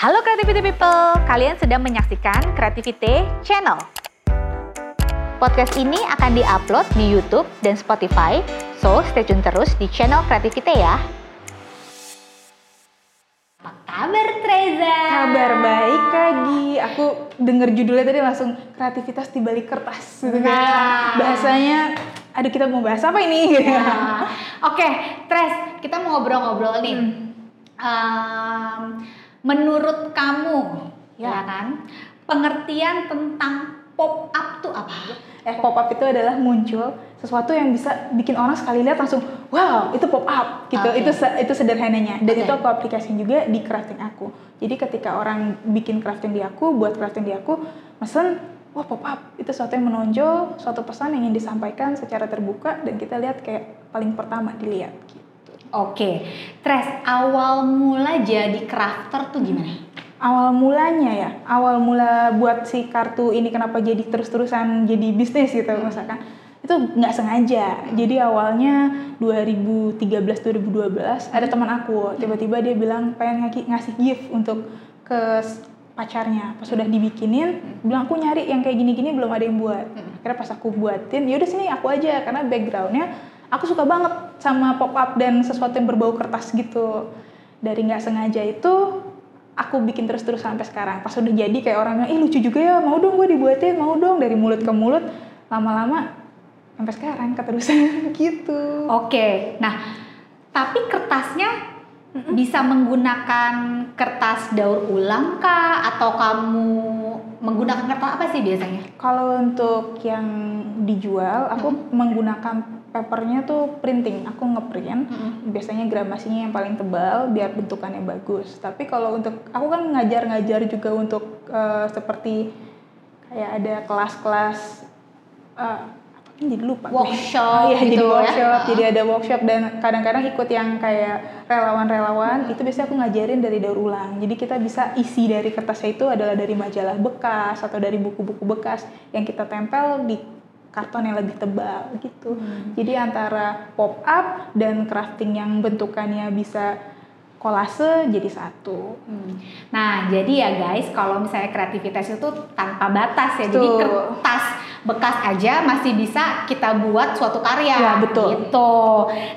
Halo Creativity People, kalian sedang menyaksikan Creativity Channel. Podcast ini akan diupload di YouTube dan Spotify, so stay tune terus di channel Creativity ya. Apa kabar Treza? Kabar baik Kagi. Aku denger judulnya tadi langsung kreativitas di balik kertas gitu kan. Nah. Bahasanya aduh kita mau bahas apa ini? Nah, Oke, Tres, kita mau ngobrol-ngobrol nih. Um, menurut kamu, ya. Ya. kan, pengertian tentang pop up tuh apa? Eh pop up itu adalah muncul sesuatu yang bisa bikin orang sekali lihat langsung wow itu pop up gitu. Oke. Itu itu sederhananya dan Oke. itu aku aplikasiin juga di crafting aku. Jadi ketika orang bikin crafting di aku, buat crafting di aku, mesen wah pop up itu sesuatu yang menonjol, suatu pesan yang ingin disampaikan secara terbuka dan kita lihat kayak paling pertama dilihat gitu. Oke, Tres, awal mula jadi crafter tuh gimana? awal mulanya ya awal mula buat si kartu ini kenapa jadi terus-terusan jadi bisnis gitu misalkan itu nggak sengaja. Jadi awalnya 2013 2012 ada teman aku tiba-tiba dia bilang pengen ngasih, gift untuk ke pacarnya. Pas sudah dibikinin bilang aku nyari yang kayak gini-gini belum ada yang buat. Akhirnya pas aku buatin ya udah sini aku aja. Karena backgroundnya aku suka banget sama pop up dan sesuatu yang berbau kertas gitu dari nggak sengaja itu aku bikin terus-terus sampai sekarang. Pas udah jadi kayak orang bilang, ih lucu juga ya, mau dong gue dibuatin, mau dong dari mulut ke mulut. Lama-lama sampai sekarang keterusan gitu. Oke, nah tapi kertasnya bisa menggunakan kertas daur ulang kah? Atau kamu menggunakan kertas apa sih biasanya? Kalau untuk yang dijual, aku menggunakan papernya tuh printing. Aku ngeprint. Biasanya gramasinya yang paling tebal biar bentukannya bagus. Tapi kalau untuk aku kan ngajar-ngajar juga untuk eh, seperti kayak ada kelas-kelas eh, apa kan jadi lupa. Workshop Oh, iya, gitu jadi ya. workshop. Ah. Jadi ada workshop dan kadang-kadang ikut yang kayak relawan-relawan. Itu biasanya aku ngajarin dari daur ulang. Jadi kita bisa isi dari kertasnya itu adalah dari majalah bekas atau dari buku-buku bekas yang kita tempel di karton yang lebih tebal gitu. Hmm. Jadi antara pop up dan crafting yang bentukannya bisa kolase jadi satu. Hmm. Nah, jadi ya guys, kalau misalnya kreativitas itu tanpa batas ya. Jadi Betul. kertas bekas aja masih bisa kita buat suatu karya. Ya, betul. Gitu.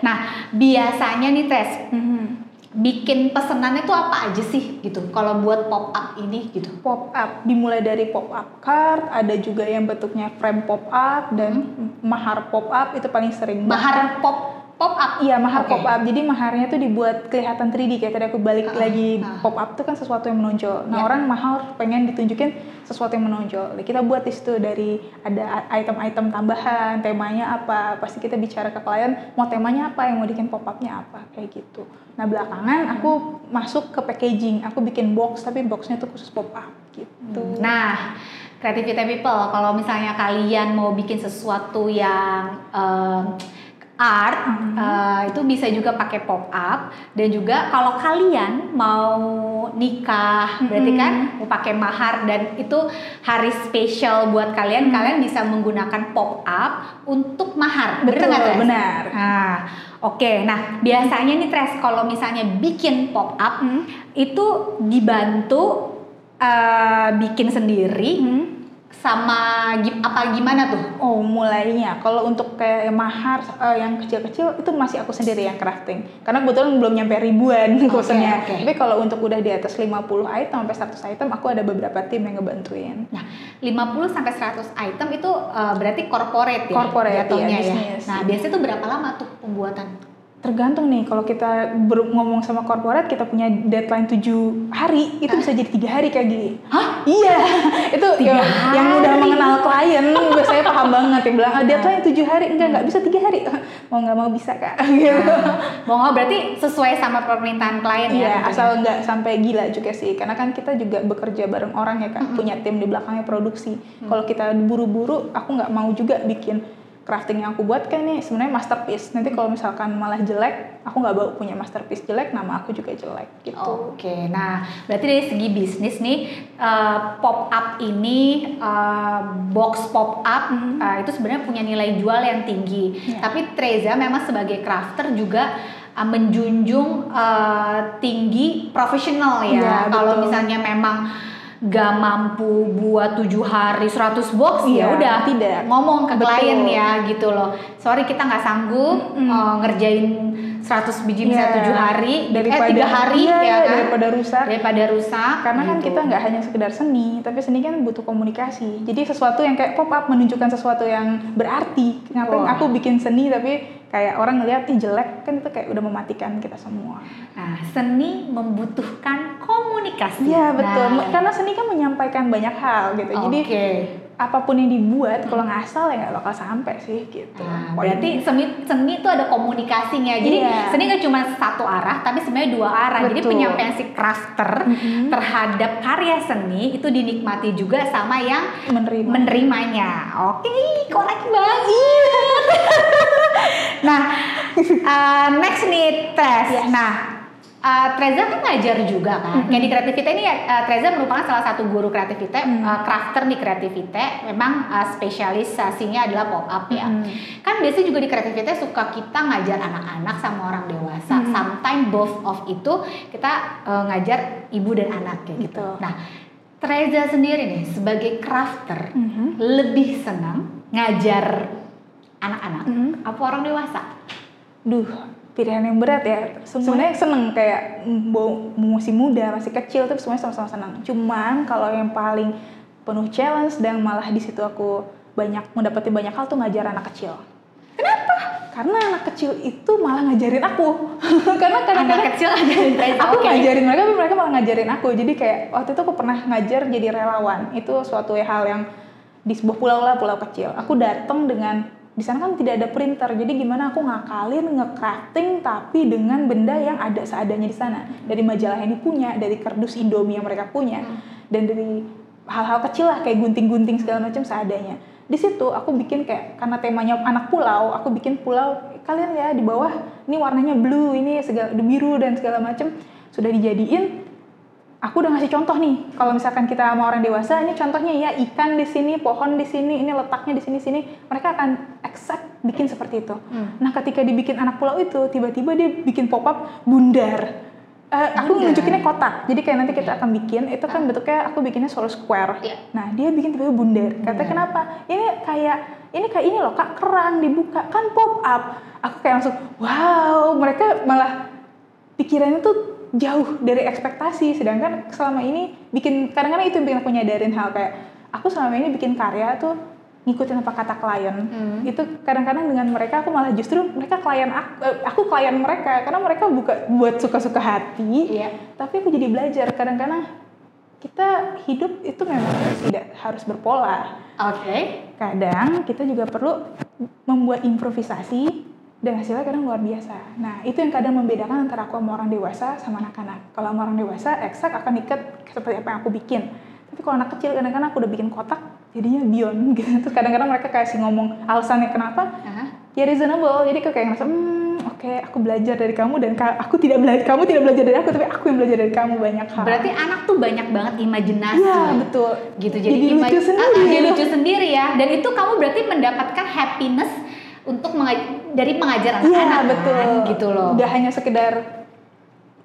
Nah, biasanya nih Tes, Mhm. Bikin pesenannya tuh apa aja sih gitu? Kalau buat pop up ini gitu. Pop up dimulai dari pop up card, ada juga yang bentuknya frame pop up dan mahar pop up itu paling sering. Mahar pop pop up. Iya, mahar Oke. pop up. Jadi maharnya tuh dibuat kelihatan 3D kayak tadi aku balik Ah, lagi ah. pop up tuh kan sesuatu yang menonjol. Nah, Ya. orang mahar pengen ditunjukin sesuatu yang menonjol. Nah, kita buat di situ dari ada item-item tambahan, temanya apa. Pasti kita bicara ke klien mau temanya apa, yang mau bikin pop upnya apa kayak gitu. Nah, belakangan aku masuk ke packaging. Aku bikin box tapi boxnya tuh khusus pop up gitu. Nah, creativity people, kalau misalnya kalian mau bikin sesuatu yang em, art, Mhm. eh, itu bisa juga pakai pop up. Dan juga kalau kalian mau nikah, berarti Mhm. kan mau pakai mahar dan itu hari spesial buat kalian, Mhm. kalian bisa menggunakan pop up untuk mahar. Betul, Tres? benar. Nah, oke. Nah, biasanya nih Tres, kalau misalnya bikin pop up Hmm. itu dibantu eh, bikin sendiri Hmm. Sama apa gimana tuh? Oh, mulainya. Kalau untuk kayak mahar eh, yang kecil-kecil itu masih aku sendiri yang crafting. Karena kebetulan belum nyampe ribuan kusennya. oke. Tapi kalau untuk udah di atas 50 item sampai 100 item, aku ada beberapa tim yang ngebantuin. Nah, 50 sampai 100 item itu eh, berarti corporate ya? Corporate, iya, ya. bisnis. Nah, biasanya tuh berapa lama tuh pembuatan? Tergantung nih, kalau kita ber- ngomong sama corporate, kita punya deadline 7 hari, itu bisa jadi tiga hari kayak gini. Hah? Iya, itu Tiga ya, yang udah mengenal klien biasanya paham banget yang bilang ah, deadline 7 hari, enggak nggak bisa tiga hari, mau nggak mau bisa kak. Gitu. Mau nggak berarti sesuai sama permintaan klien ya? Iya, asal nggak sampai gila juga sih. Karena kan kita juga bekerja bareng orang ya kan, punya tim di belakangnya produksi. Kalau kita buru-buru, aku nggak mau juga bikin crafting yang aku buat kan nih sebenarnya masterpiece. Nanti kalau misalkan malah jelek, aku nggak bawa punya masterpiece jelek, nama aku juga jelek gitu. Oke, nah berarti dari segi bisnis nih eh, pop up ini eh, box pop up eh, itu sebenarnya punya nilai jual yang tinggi. Iya. Tapi Treza memang sebagai crafter juga uh, menjunjung uh, tinggi profesional ya. Iya, Kalau misalnya memang gak mampu buat tujuh hari 100 box ya Iya, udah tidak. ngomong ke Betul. klien ya gitu loh. Sorry kita nggak sanggup Mm-mm. uh, ngerjain 100 biji bisa Iya. tujuh hari, daripada eh tiga hari iya, ya kan daripada rusak daripada rusak. karena kan gitu. kita nggak hanya sekedar seni tapi seni kan butuh komunikasi jadi sesuatu yang kayak pop up menunjukkan sesuatu yang berarti ngapain Wah. aku bikin seni tapi kayak orang ngeliat ih jelek kan itu kayak udah mematikan kita semua Nah, seni membutuhkan komunikasi. iya betul Nah, karena seni kan menyampaikan banyak hal gitu jadi Oke. apa pun yang dibuat kalau ngasal ya nggak bakal sampai sih gitu Nah, berarti seni seni itu ada komunikasinya. Jadi Iya. seni nggak cuma satu arah, tapi sebenarnya dua arah. Jadi Betul. penyampaian si crafter Mm-mm. terhadap karya seni itu dinikmati juga sama yang menerima menerimanya. Oke, korek banget. Nah, uh, next nih Tres. Yes. Nah, uh, Treza kan ngajar juga kan. Kayak di Kreativita ini uh, Treza merupakan salah satu guru Kreativita, Mm. uh, crafter di Kreativita. Memang uh, spesialisasinya adalah pop up ya. Mm. Kan biasanya juga di Kreativita suka kita ngajar anak-anak sama orang dewasa. Mm. Sometimes both of itu kita uh, ngajar ibu dan anak kayak gitu. Betul. Nah, Treza sendiri nih sebagai crafter Mhm. lebih senang ngajar anak-anak Mhm. apa orang dewasa? Duh, pilihan yang berat ya. Sebenarnya seneng kayak mm, masih muda, masih kecil tuh semuanya sama-sama senang. Cuman kalau yang paling penuh challenge dan malah di situ aku banyak mendapati banyak hal tuh ngajar anak kecil. Kenapa? Karena anak kecil itu malah ngajarin aku. Karena kadang-kadang Anak kecil ngajarin aku Oke. ngajarin mereka tapi mereka malah ngajarin aku jadi kayak waktu itu aku pernah ngajar jadi relawan itu suatu hal yang di sebuah pulau lah pulau kecil aku datang dengan di sana kan tidak ada printer jadi gimana aku ngakalin nge-crafting tapi dengan benda yang ada seadanya di sana. Dari majalah yang dipunya dari kardus Indomie yang mereka punya Hmm. dan dari hal-hal kecil lah kayak gunting-gunting segala macam seadanya. Di situ aku bikin kayak karena temanya anak pulau aku bikin pulau kalian ya di bawah ini warnanya blue ini segala biru dan segala macam. Sudah dijadiin aku udah ngasih contoh nih kalau misalkan kita sama orang dewasa ini contohnya ya ikan di sini pohon di sini ini letaknya di sini sini mereka akan exact bikin seperti itu. Hmm. nah ketika dibikin anak pulau itu tiba-tiba dia bikin pop up bundar. Eh, aku Bundar. nunjukinnya kotak jadi kayak nanti kita akan bikin itu kan bentuknya aku bikinnya selalu square. Iya. nah dia bikin tiba-tiba bundar. Kata kenapa? Ini kayak ini kayak ini loh kak kerang dibuka kan pop up aku kayak langsung wow. Mereka malah pikirannya tuh jauh dari ekspektasi sedangkan selama ini bikin kadang-kadang itu yang bikin aku nyadarin hal kayak aku selama ini bikin karya tuh ngikutin apa kata klien Hmm. itu kadang-kadang dengan mereka aku malah justru mereka klien aku, eh, aku klien mereka karena mereka buka buat suka-suka hati Iya. tapi aku jadi belajar kadang-kadang kita hidup itu memang tidak harus berpola Oke. kadang kita juga perlu membuat improvisasi dan hasilnya kadang luar biasa. Nah, itu yang kadang membedakan antara aku sama orang dewasa sama anak-anak. Kalau sama orang dewasa, eksak akan ikat seperti apa yang aku bikin. Tapi kalau anak kecil, kadang-kadang aku udah bikin kotak, jadinya beyond gitu. Terus kadang-kadang mereka kasih ngomong alasannya kenapa, Aha. ya reasonable. Jadi aku kayak ngerasa, hmm, oke, aku belajar dari kamu dan aku tidak belajar, kamu tidak belajar dari aku, tapi aku yang belajar dari kamu banyak hal. Berarti anak tuh banyak banget imajinasi. Iya, betul. Gitu Jadi lucu imaj- sendiri Ah, ah, dia gitu. lucu sendiri ya. Dan itu kamu berarti mendapatkan happiness untuk menga- dari mengajar Iya anak-anak betul. kan? gitu loh. Gak hanya sekedar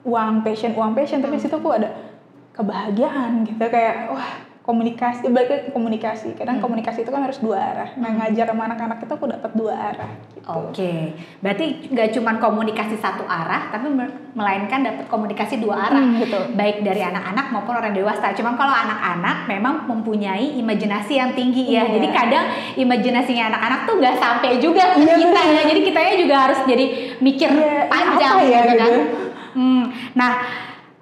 uang passion, uang passion, tapi di situ aku ada kebahagiaan gitu kayak wah komunikasi, balik ke komunikasi. Kadang Hmm. komunikasi itu kan harus dua arah. Nah ngajar sama anak-anak itu aku dapat dua arah. Gitu. Oke, berarti nggak cuma komunikasi satu arah, tapi me- melainkan dapat komunikasi dua arah, Hmm, betul. baik dari anak-anak maupun orang dewasa. Cuman kalau anak-anak memang mempunyai imajinasi yang tinggi ya, Iya. jadi kadang imajinasinya anak-anak tuh nggak sampai juga ke Iya, kita ya, bener. jadi kitanya juga harus jadi mikir ini panjang ya, gitu kan. gitu. Hmm, nah,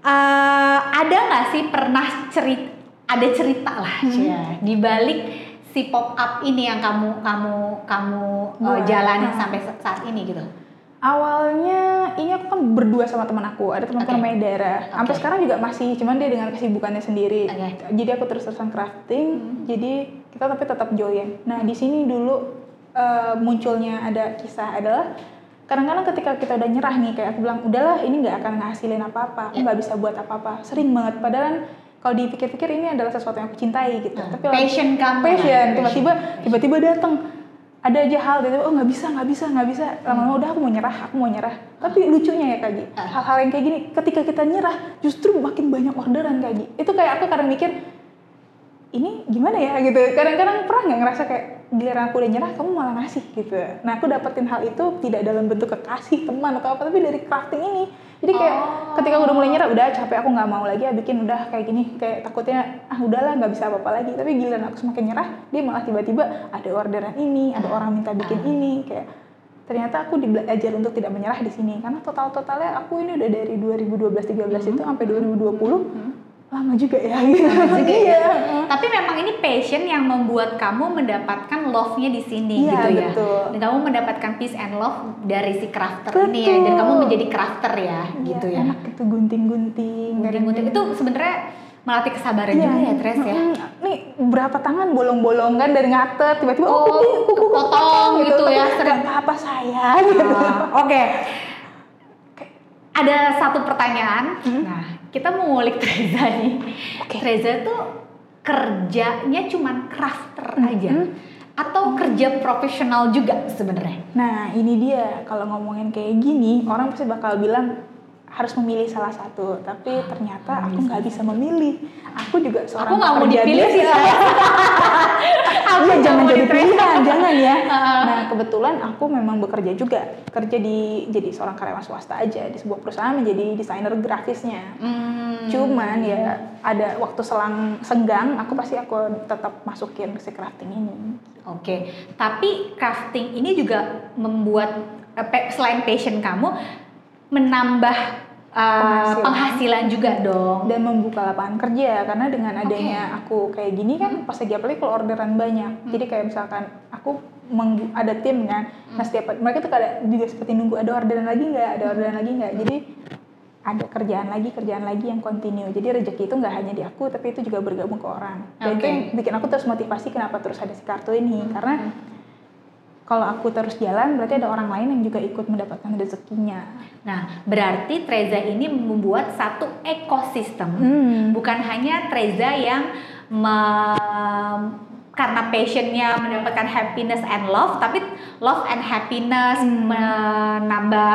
eh, ada nggak sih pernah cerita, ada cerita lah, Hmm. Di balik si pop up ini yang kamu kamu kamu uh, Buat. jalanin Nah. sampai sa- saat ini gitu. Awalnya ini aku kan berdua sama teman aku, ada temanku Oke. namanya Dara. Sampai Oke. sekarang juga masih, cuman dia dengan kesibukannya sendiri. Oke. Jadi aku terus-terusan crafting, Hmm. jadi kita tapi tetap join. Nah di sini dulu eh, munculnya ada kisah adalah kadang-kadang ketika kita udah nyerah nih, kayak aku bilang udahlah ini nggak akan ngasilin apa-apa, aku Ya. nggak bisa buat apa-apa. Sering banget, padahal kalau dipikir-pikir ini adalah sesuatu yang aku cintai gitu. Nah, tapi passion kamu passion, tiba-tiba tiba-tiba datang ada aja hal gitu oh nggak bisa nggak bisa nggak bisa. Lama-lama udah aku mau nyerah aku mau nyerah. Tapi lucunya ya kak Gi, hal-hal yang kayak gini ketika kita nyerah justru makin banyak orderan kak Gi. itu kayak aku kadang mikir ini gimana ya? gitu. Kadang-kadang pernah nggak ngerasa kayak giliran aku udah nyerah kamu malah ngasih gitu. Nah aku dapetin hal itu tidak dalam bentuk kekasih teman atau apa tapi dari crafting ini jadi kayak Oh. ketika udah mulai nyerah udah capek aku nggak mau lagi ya bikin udah kayak gini. Kayak takutnya ah udahlah nggak bisa apa-apa lagi. Tapi giliran aku semakin nyerah dia malah tiba-tiba ada orderan ini ada orang minta bikin ini. Kayak ternyata aku belajar untuk tidak menyerah di sini. Karena total totalnya aku ini udah dari 2012-13 itu sampai 2020 lama juga ya gitu juga ya. Iya. Tapi memang ini passion yang membuat kamu mendapatkan love-nya di sini Iya, gitu ya. betul. Dan kamu mendapatkan peace and love dari si crafter Betul. ini ya. Dan kamu menjadi crafter ya, gitu ya. enak itu gunting-gunting Gunting-gunting itu sebenarnya melatih kesabaran Iya. juga ya, Tres ya. Nih berapa tangan bolong-bolong kan dari ngatet tiba-tiba Oh, kuku kuku kepotong gitu ya, Tapi sering. nggak apa-apa saya gitu. Oke. Ada satu pertanyaan. Hmm. Nah, kita mau ngulik Treza nih. Oke. Treza tuh kerjanya cuman crafter Hmm. aja atau kerja profesional juga sebenarnya? Nah ini dia kalau ngomongin kayak gini orang pasti bakal bilang harus memilih salah satu. Tapi ternyata aku nggak bisa memilih. Aku juga seorang Aku nggak mau dipilih sih. Aku Iya, jangan jadi pilihan jangan ya. Ah. nah kebetulan aku memang bekerja juga. Kerja di jadi seorang karyawan swasta aja di sebuah perusahaan menjadi desainer grafisnya. Hmm. cuman ya ada waktu selang senggang aku pasti aku tetap masukin si crafting ini. Oke, tapi crafting ini juga membuat eh, selain passion kamu menambah eh, Penghasilan. penghasilan juga dong. dan membuka lapangan kerja karena dengan adanya aku kayak gini kan pas lagi apalagi kalau orderan banyak. Jadi kayak misalkan aku meng- ada tim kan. Nah setiap mereka tuh ada juga seperti nunggu ada orderan lagi nggak? Ada orderan lagi nggak? Jadi ada kerjaan lagi kerjaan lagi yang continue. Jadi rezeki itu nggak hanya di aku tapi itu juga bergabung ke orang. Dan Oke. itu yang bikin aku terus motivasi kenapa terus ada si kartu ini. Karena kalau aku terus jalan berarti ada orang lain yang juga ikut mendapatkan rezekinya Nah, berarti Treza ini membuat satu ekosistem, Hmm. bukan hanya Treza yang me- karena passionnya mendapatkan happiness and love, tapi love and happiness Hmm. menambah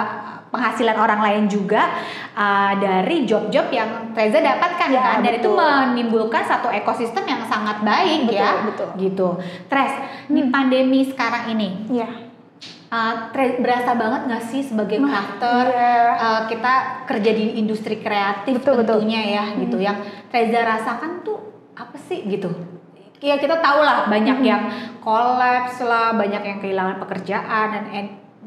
penghasilan orang lain juga uh, dari job-job yang Treza dapatkan Ya, kan, dan itu betul. menimbulkan satu ekosistem yang sangat baik Betul, ya, betul. gitu. Tres, di Hmm. pandemi sekarang ini, ya Uh, berasa banget gak sih sebagai Wah, crafter iya. uh, kita kerja di industri kreatif Betul, betul. tentunya ya gitu Hmm. yang Reza rasakan tuh apa sih gitu ya kita tahu lah banyak Hmm. yang kolaps lah banyak yang kehilangan pekerjaan dan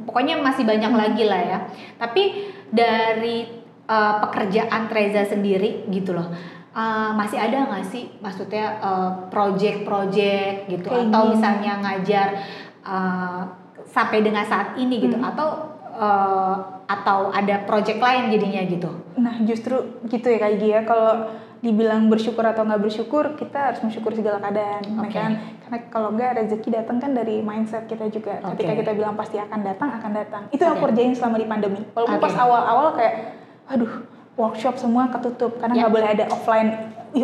pokoknya masih banyak lagi lah ya tapi dari uh, pekerjaan Reza sendiri gitu loh uh, masih ada nggak sih maksudnya uh, project-project gitu Kayak atau gini. misalnya ngajar uh, sampai dengan saat ini gitu Hmm. atau uh, atau ada project lain jadinya gitu Nah justru gitu ya kayak ya kalau dibilang bersyukur atau nggak bersyukur kita harus mensyukur segala keadaan Nah, Oke. kan karena kalau nggak rezeki datang kan dari mindset kita juga Oke. ketika kita bilang pasti akan datang akan datang itu yang aku kerjain selama di pandemi walaupun Oke. pas awal-awal kayak aduh workshop semua ketutup karena Ya. nggak boleh ada offline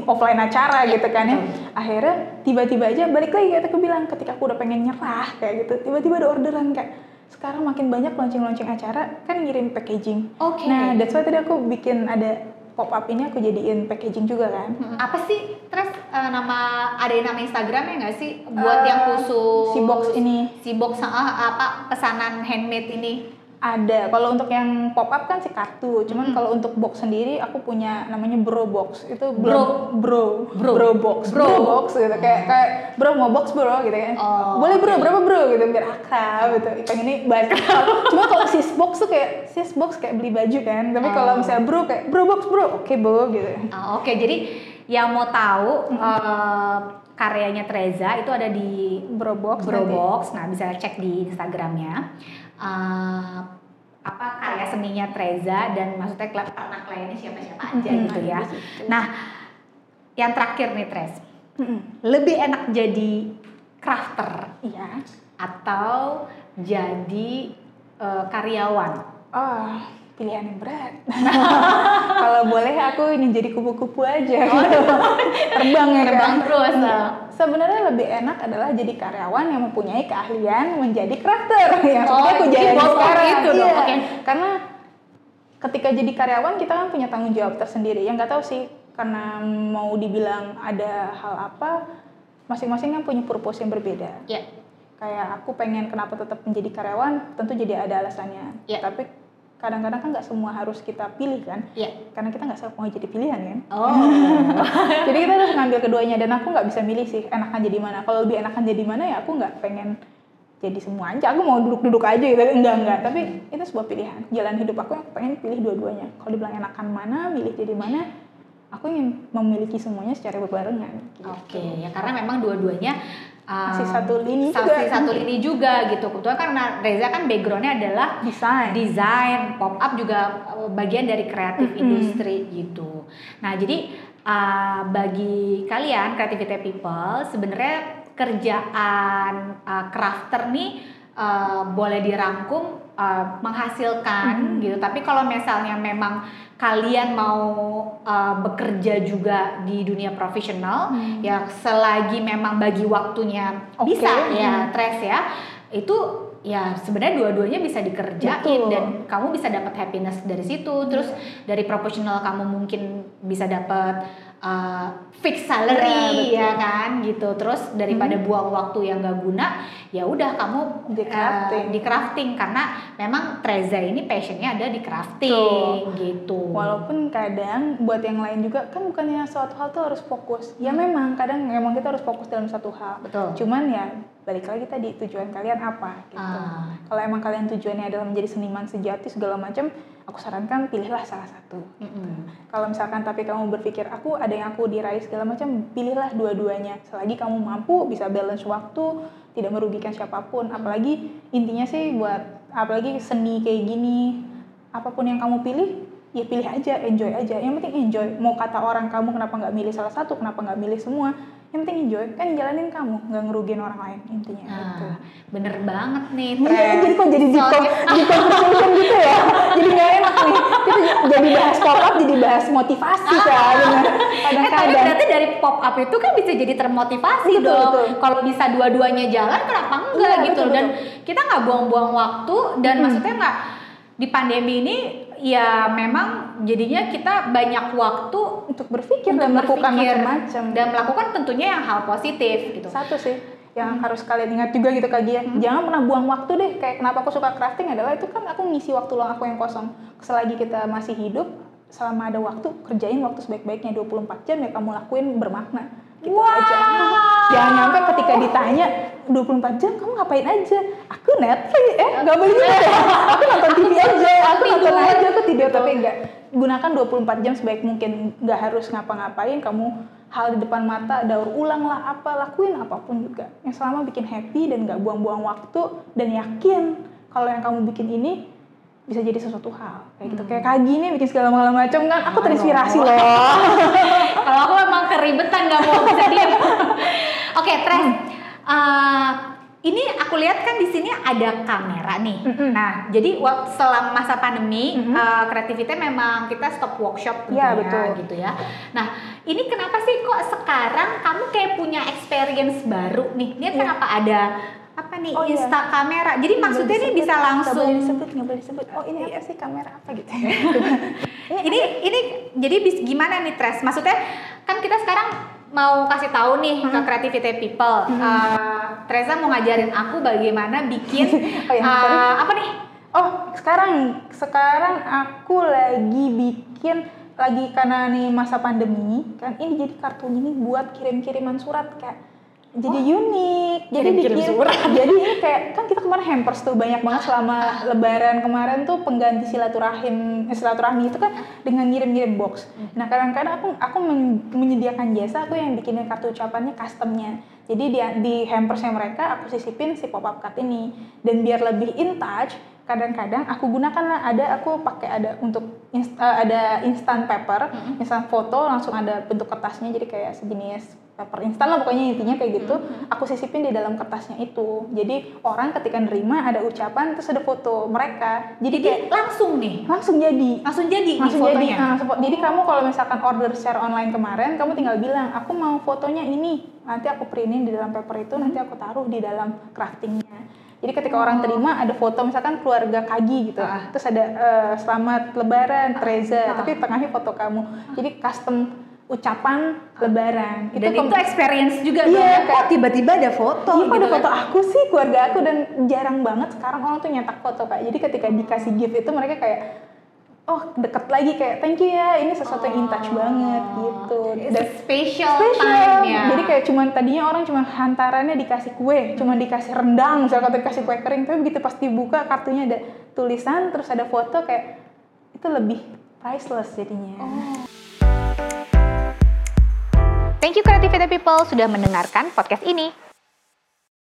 offline acara Ya, gitu kan ya akhirnya tiba-tiba aja balik lagi kayak aku bilang ketika aku udah pengen nyerah kayak gitu tiba-tiba ada orderan kayak sekarang makin banyak launching-launching acara kan ngirim packaging Oke. Nah, that's why tadi aku bikin ada pop up ini aku jadiin packaging juga kan. Hmm, apa sih? Terus uh, nama ada nama Instagramnya nggak sih? Buat Eh, yang khusus? si box ini. si box ah, apa pesanan handmade ini Ada. Kalau untuk yang pop up kan si kartu. Cuman Mm. kalau untuk box sendiri aku punya namanya bro box. Itu Bro. bro Bro. bro, box. Bro. Bro. box gitu. Kayak kayak bro mau box bro gitu kan. Oh, Boleh bro, berapa bro gitu biar akrab gitu. Pengen ini banyak. Cuma kalau sis box tuh kayak sis box kayak beli baju kan. Tapi kalau Oh. misalnya bro kayak bro box bro, oke bro gitu. Ah, oke jadi yang mau tahu uh, karyanya Treza itu ada di Bro box. nanti. Brobox, nah bisa cek di Instagramnya. Uh, apa karya seninya Treza dan maksudnya klub pernah kliennya siapa-siapa aja Mm-mm, gitu ya. di situ. Nah, yang terakhir nih Trez, Mm-mm. lebih enak jadi crafter Iya. atau jadi uh, karyawan? Ah, pilihan yang berat. Kalau boleh aku ingin jadi kupu-kupu aja. Oh, gitu. terbang ya Terbang kan. terus, Iya. Sebenarnya lebih enak adalah jadi karyawan yang mempunyai keahlian menjadi crafter yang Oh, seperti aku jalani of sekarang. itu Iya. oke. Karena ketika jadi karyawan kita kan punya tanggung jawab tersendiri. Yang nggak tahu sih karena mau dibilang ada hal apa, masing-masing kan punya purpose yang berbeda Ya. kayak aku pengen kenapa tetap menjadi karyawan tentu jadi ada alasannya Iya. tapi kadang-kadang kan nggak semua harus kita pilih kan? Ya. karena kita nggak mau jadi pilihan kan? Oh. jadi kita harus ngambil keduanya dan aku nggak bisa milih sih enakan jadi mana. Kalau lebih enakan jadi mana ya aku nggak pengen jadi semua aja. Aku mau duduk-duduk aja gitu. Enggak enggak tapi itu sebuah pilihan. Jalan hidup aku yang pengen pilih dua-duanya. Kalau dibilang enakan mana milih jadi mana aku ingin memiliki semuanya secara berbarengan gitu. Oke, ya karena memang dua-duanya um, Masih satu lini masih juga. satu lini juga gitu. Kebetulan karena Reza kan backgroundnya adalah desain desain, pop up juga uh, bagian dari kreatif Mm-mm. industri gitu. Nah, jadi uh, bagi kalian creativity people sebenarnya kerjaan uh, crafter nih uh, boleh dirangkum uh, menghasilkan gitu. Tapi kalau misalnya memang kalian mau uh, bekerja juga di dunia profesional, Hmm. ya selagi memang bagi waktunya Oke. bisa ya, Hmm. Tres ya, itu ya sebenarnya dua-duanya bisa dikerjain Betul. dan kamu bisa dapat happiness dari situ. Terus dari profesional kamu mungkin bisa dapat uh, fix salary Ya, ya kan gitu. Terus daripada buang waktu yang gak guna, ya udah kamu Di uh, crafting. di crafting karena memang Treza ini passionnya ada di crafting gitu. Walaupun kadang buat yang lain juga kan bukannya suatu hal tuh harus fokus. Ya memang kadang memang kita harus fokus dalam satu hal. Betul. Cuman ya balik lagi tadi tujuan kalian apa gitu. Ah. Kalau emang kalian tujuannya adalah menjadi seniman sejati segala macam, aku sarankan pilihlah salah satu. Mm-mm. Kalau misalkan tapi kamu berpikir aku ada yang aku diraih segala macam, pilihlah dua-duanya. Selagi kamu mampu bisa balance waktu, tidak merugikan siapa pun. Apalagi intinya sih buat apalagi seni kayak gini, apa pun yang kamu pilih, ya pilih aja, enjoy aja. Yang penting enjoy. Mau kata orang kamu kenapa nggak milih salah satu, kenapa nggak milih semua, yang penting enjoy. Kan jalanin kamu, nggak ngerugiin orang lain intinya. gitu. Nah, bener banget nih, Iya, Tres. jadi kok jadi deep conversation gitu ya. Jadi nggak enak nih. Kita jadi bahas pop up, jadi bahas motivasi soalnya. Eh tapi Kadang-kadang. berarti dari pop up itu kan bisa jadi termotivasi Betul, dong. Kalau bisa dua-duanya jalan, kenapa enggak Iya, gitu? betul, Dan kita nggak buang-buang waktu dan Hmm. maksudnya nggak di pandemi ini ya memang jadinya kita banyak waktu untuk berpikir untuk dan melakukan macam-macam. dan melakukan tentunya yang hal positif gitu. Satu sih yang harus kalian ingat juga gitu Kak Gia. Jangan pernah buang waktu deh. Kayak kenapa aku suka crafting adalah itu kan aku ngisi waktu luang aku yang kosong. Selagi kita masih hidup, selama ada waktu, kerjain waktu sebaik-baiknya 24 jam ya kamu lakuin bermakna. Gitu aja. Jangan nyampe ketika ditanya 24 jam kamu ngapain aja? Aku Netflix, eh nggak boleh gitu ya. Aku nonton TV aja, aku nonton aja, aku tidur tapi enggak. Gunakan 24 jam sebaik mungkin. Nggak harus ngapa-ngapain, kamu hal di depan mata, daur ulang lah apa, lakuin apa pun juga. Yang selama bikin happy dan nggak buang-buang waktu dan yakin kalau yang kamu bikin ini bisa jadi sesuatu hal kayak gitu kayak kagi nih bikin segala macam kan aku terinspirasi loh Kalau aku emang keribetan nggak mau bisa diam. Oke, Tres. eh, ini aku lihat kan di sini ada kamera nih. Mm-mm. Nah, jadi waktu selama masa pandemi, Mhm. eh, kreativitas memang kita stop workshop Iya, tentunya, betul. gitu ya. Nah, ini kenapa sih kok sekarang kamu kayak punya experience baru nih? Ini Iya. kenapa ada apa nih Oh, iya. Insta kamera? Jadi maksudnya ini bisa langsung boleh disebut nggak boleh disebut oh ini apa sih kamera apa gitu ini ini jadi bis, gimana nih Tres? Maksudnya kan kita sekarang mau kasih tahu nih ke creativity people. Eh, Treza mau ngajarin aku bagaimana bikin Oh iya, sorry. apa nih? Oh, sekarang sekarang aku lagi bikin lagi karena nih masa pandemi kan ini jadi kartunya ini buat kirim-kiriman surat kayak jadi unik. Jadi Kirim-kirim dikirim surat. jadi ini kayak kan kita kemarin hampers tuh banyak banget selama lebaran kemarin tuh pengganti silaturahim eh, silaturahmi itu kan dengan ngirim-ngirim box. Nah kadang-kadang aku aku men- menyediakan jasa aku yang bikinin kartu ucapannya customnya. Jadi di, di hampersnya mereka aku sisipin si pop up card ini. Dan biar lebih in touch kadang-kadang aku gunakan lah. Ada aku pakai ada untuk inst- eh, ada instant paper, instant foto langsung ada bentuk kertasnya. Jadi kayak sejenis paper instan lah pokoknya intinya kayak gitu. Aku sisipin di dalam kertasnya itu. Jadi orang ketika nerima ada ucapan terus ada foto mereka. Jadi, kayak Jadi langsung nih, langsung jadi langsung jadi langsung jadi ah, sepo- jadi kamu kalau misalkan order secara online kemarin kamu tinggal bilang aku mau fotonya ini nanti aku printin di dalam paper itu nanti aku taruh di dalam craftingnya jadi ketika orang terima ada foto misalkan keluarga Kagi gitu Ah. terus ada eh, selamat lebaran Treza Ah. tapi tengahnya foto kamu jadi custom ucapan lebaran Dan itu experience juga Iya, ya. Kok tiba-tiba ada foto Iya, gitu ada foto kan. aku sih, keluarga aku dan jarang banget sekarang orang tuh nyetak foto kak. Jadi ketika dikasih gift itu mereka kayak oh deket lagi kayak thank you ya ini sesuatu yang in touch banget gitu. Dan special, spesial. time ya. Jadi kayak cuman tadinya orang cuma hantarannya dikasih kue, cuma dikasih rendang, misalnya kalau dikasih kue kering, tapi begitu pas dibuka kartunya ada tulisan terus ada foto kayak itu lebih priceless jadinya. Thank you Creativity People sudah mendengarkan podcast ini.